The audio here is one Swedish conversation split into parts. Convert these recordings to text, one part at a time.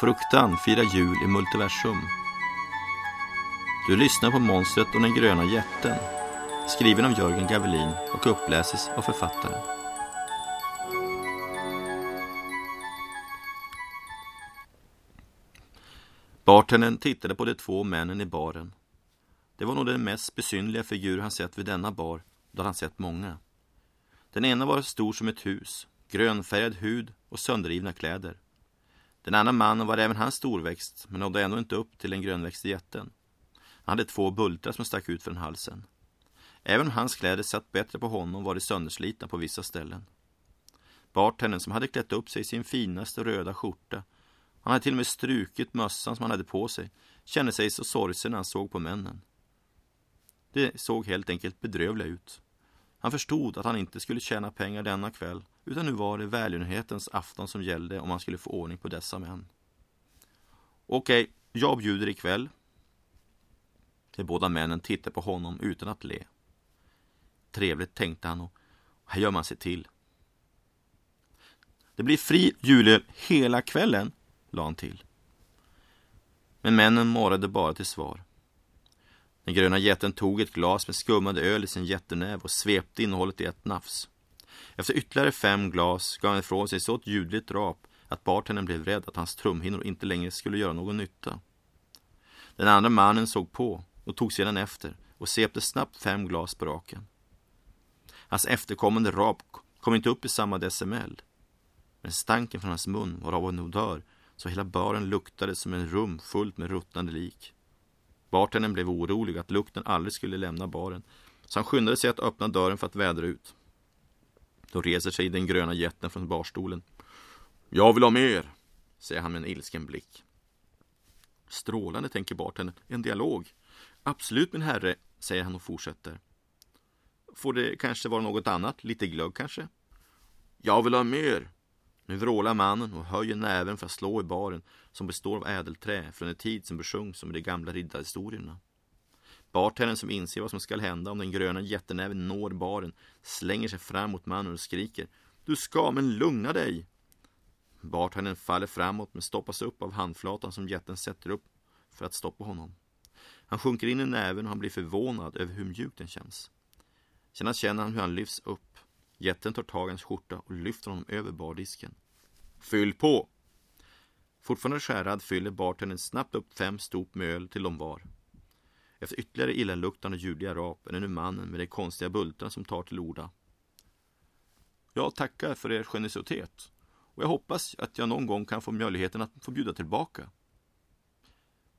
Fruktan firar jul i multiversum. Du lyssnar på Monstret och den gröna jätten. Skriven av Jörgen Gavelin och uppläses av författaren. Bartendern tittade på de två männen i baren. Det var nog den mest besynliga figur han sett vid denna bar, då han sett många. Den ena var stor som ett hus, grönfärgad hud och sönderrivna kläder. Den andra mannen var även han storväxt, men nådde ändå inte upp till den grönväxte jätten. Han hade två bultar som stack ut från halsen. Även om hans kläder satt bättre på honom var de sönderslitna på vissa ställen. Bartendern som hade klätt upp sig i sin finaste röda skjorta, han hade till och med strukit mössan som han hade på sig, kände sig så sorgsen när han såg på männen. De såg helt enkelt bedrövliga ut. Han förstod att han inte skulle tjäna pengar denna kväll, utan nu var det välgörenhetens afton som gällde om man skulle få ordning på dessa män. Okej, jag bjuder ikväll. De båda männen tittade på honom utan att le. Trevligt, tänkte han och här gör man sig till. Det blir fri julöl hela kvällen, la han till. Men männen morrade bara till svar. Den gröna jätten tog ett glas med skummad öl i sin jättenäv och svepte innehållet i ett nafs. Efter ytterligare fem glas gav han ifrån sig så ett ljudligt rap att bartendern blev rädd att hans trumhinnor inte längre skulle göra någon nytta. Den andra mannen såg på och tog sedan efter och svepte snabbt fem glas på raken. Hans efterkommande rap kom inte upp i samma decimel. Men stanken från hans mun var av en odör så hela baren luktade som en rum fullt med ruttnande lik. Bartendern blev orolig att lukten aldrig skulle lämna baren, så han skyndade sig att öppna dörren för att vädra ut. Då reser sig den gröna jätten från barstolen. Jag vill ha mer, säger han med en ilsken blick. Strålande, tänker bartendern. En dialog. Absolut, min herre, säger han och fortsätter. Får det kanske vara något annat? Lite glögg kanske? Jag vill ha mer, nu vrålar mannen och höjer näven för att slå i baren som består av ädelträ från en tid som besjungs som i de gamla riddarhistorierna. Bartendern som inser vad som skall hända om den gröna jättenäven når baren slänger sig fram mot mannen och skriker Du ska men lugna dig! Bartendern faller framåt men stoppas upp av handflatan som jätten sätter upp för att stoppa honom. Han sjunker in i näven och han blir förvånad över hur mjuk den känns. Sedan känner han hur han lyfts upp. Jätten tar tag i hans skjorta och lyfter honom över bardisken. Fyll på! Fortfarande skärrad fyller bartendern snabbt upp fem stop med öl till de var. Efter ytterligare illaluktande ljudliga rap är det nu mannen med de konstiga bultarna som tar till orda. Jag tackar för er generositet och jag hoppas att jag någon gång kan få möjligheten att få bjuda tillbaka.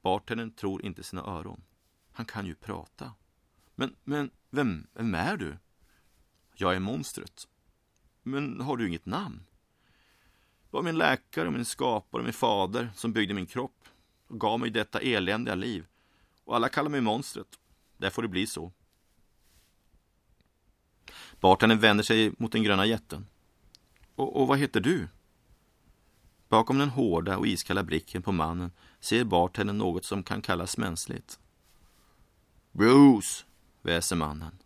Bartendern tror inte sina öron. Han kan ju prata. Men, men, vem, vem är du? Jag är monstret. Men har du inget namn? Det var min läkare, min skapare och min fader som byggde min kropp och gav mig detta eländiga liv. Och alla kallar mig monstret. Där får det bli så. Bartendern vänder sig mot den gröna jätten. Och, och vad heter du? Bakom den hårda och iskalla blicken på mannen ser bartendern något som kan kallas mänskligt. Bruce, väser mannen.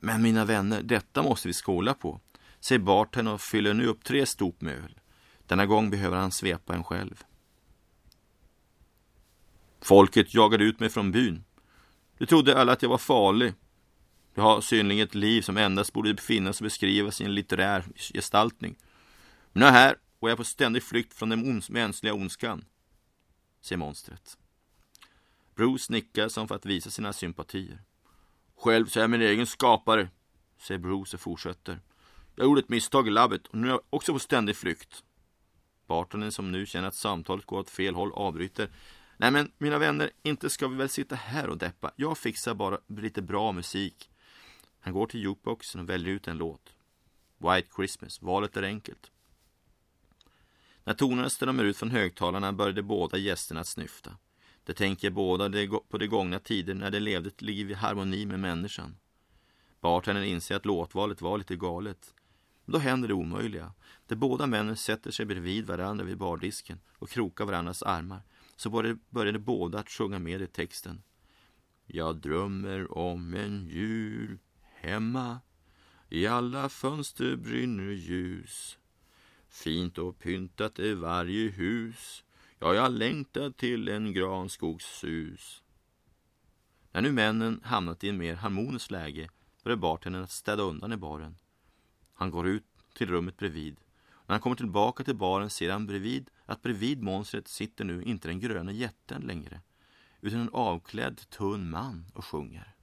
Men mina vänner, detta måste vi skåla på, säger bartendern och fyller nu upp tre stop med öl. Denna gång behöver han svepa en själv. Folket jagade ut mig från byn. De trodde alla att jag var farlig. Jag har synligen ett liv som endast borde befinnas och beskrivas i en litterär gestaltning. Men nu är jag här och jag är på ständig flykt från den ons mänskliga ondskan, säger monstret. Bruce nickar som för att visa sina sympatier. Själv så är jag min egen skapare, säger Bruce och fortsätter. Jag gjorde ett misstag i labbet och nu är jag också på ständig flykt. Bartonen som nu känner att samtalet går åt fel håll avbryter. Nej men mina vänner, inte ska vi väl sitta här och deppa. Jag fixar bara lite bra musik. Han går till jukeboxen och väljer ut en låt. White Christmas, valet är enkelt. När tonerna strömmar ut från högtalarna började båda gästerna att snyfta. De tänker båda på de gångna tider när de levde ett liv i harmoni med människan. Bartendern inser att låtvalet var lite galet. Då händer det omöjliga. De båda männen sätter sig bredvid varandra vid bardisken och krokar varandras armar. Så började båda att sjunga med i texten. Jag drömmer om en jul hemma. I alla fönster brinner ljus. Fint och pyntat är varje hus. Ja, jag längtar till en granskogssus. När nu männen hamnat i en mer harmoniskt läge börjar bartendern att städa undan i baren. Han går ut till rummet bredvid. När han kommer tillbaka till baren ser han bredvid att bredvid monstret sitter nu inte den gröna jätten längre utan en avklädd tunn man och sjunger.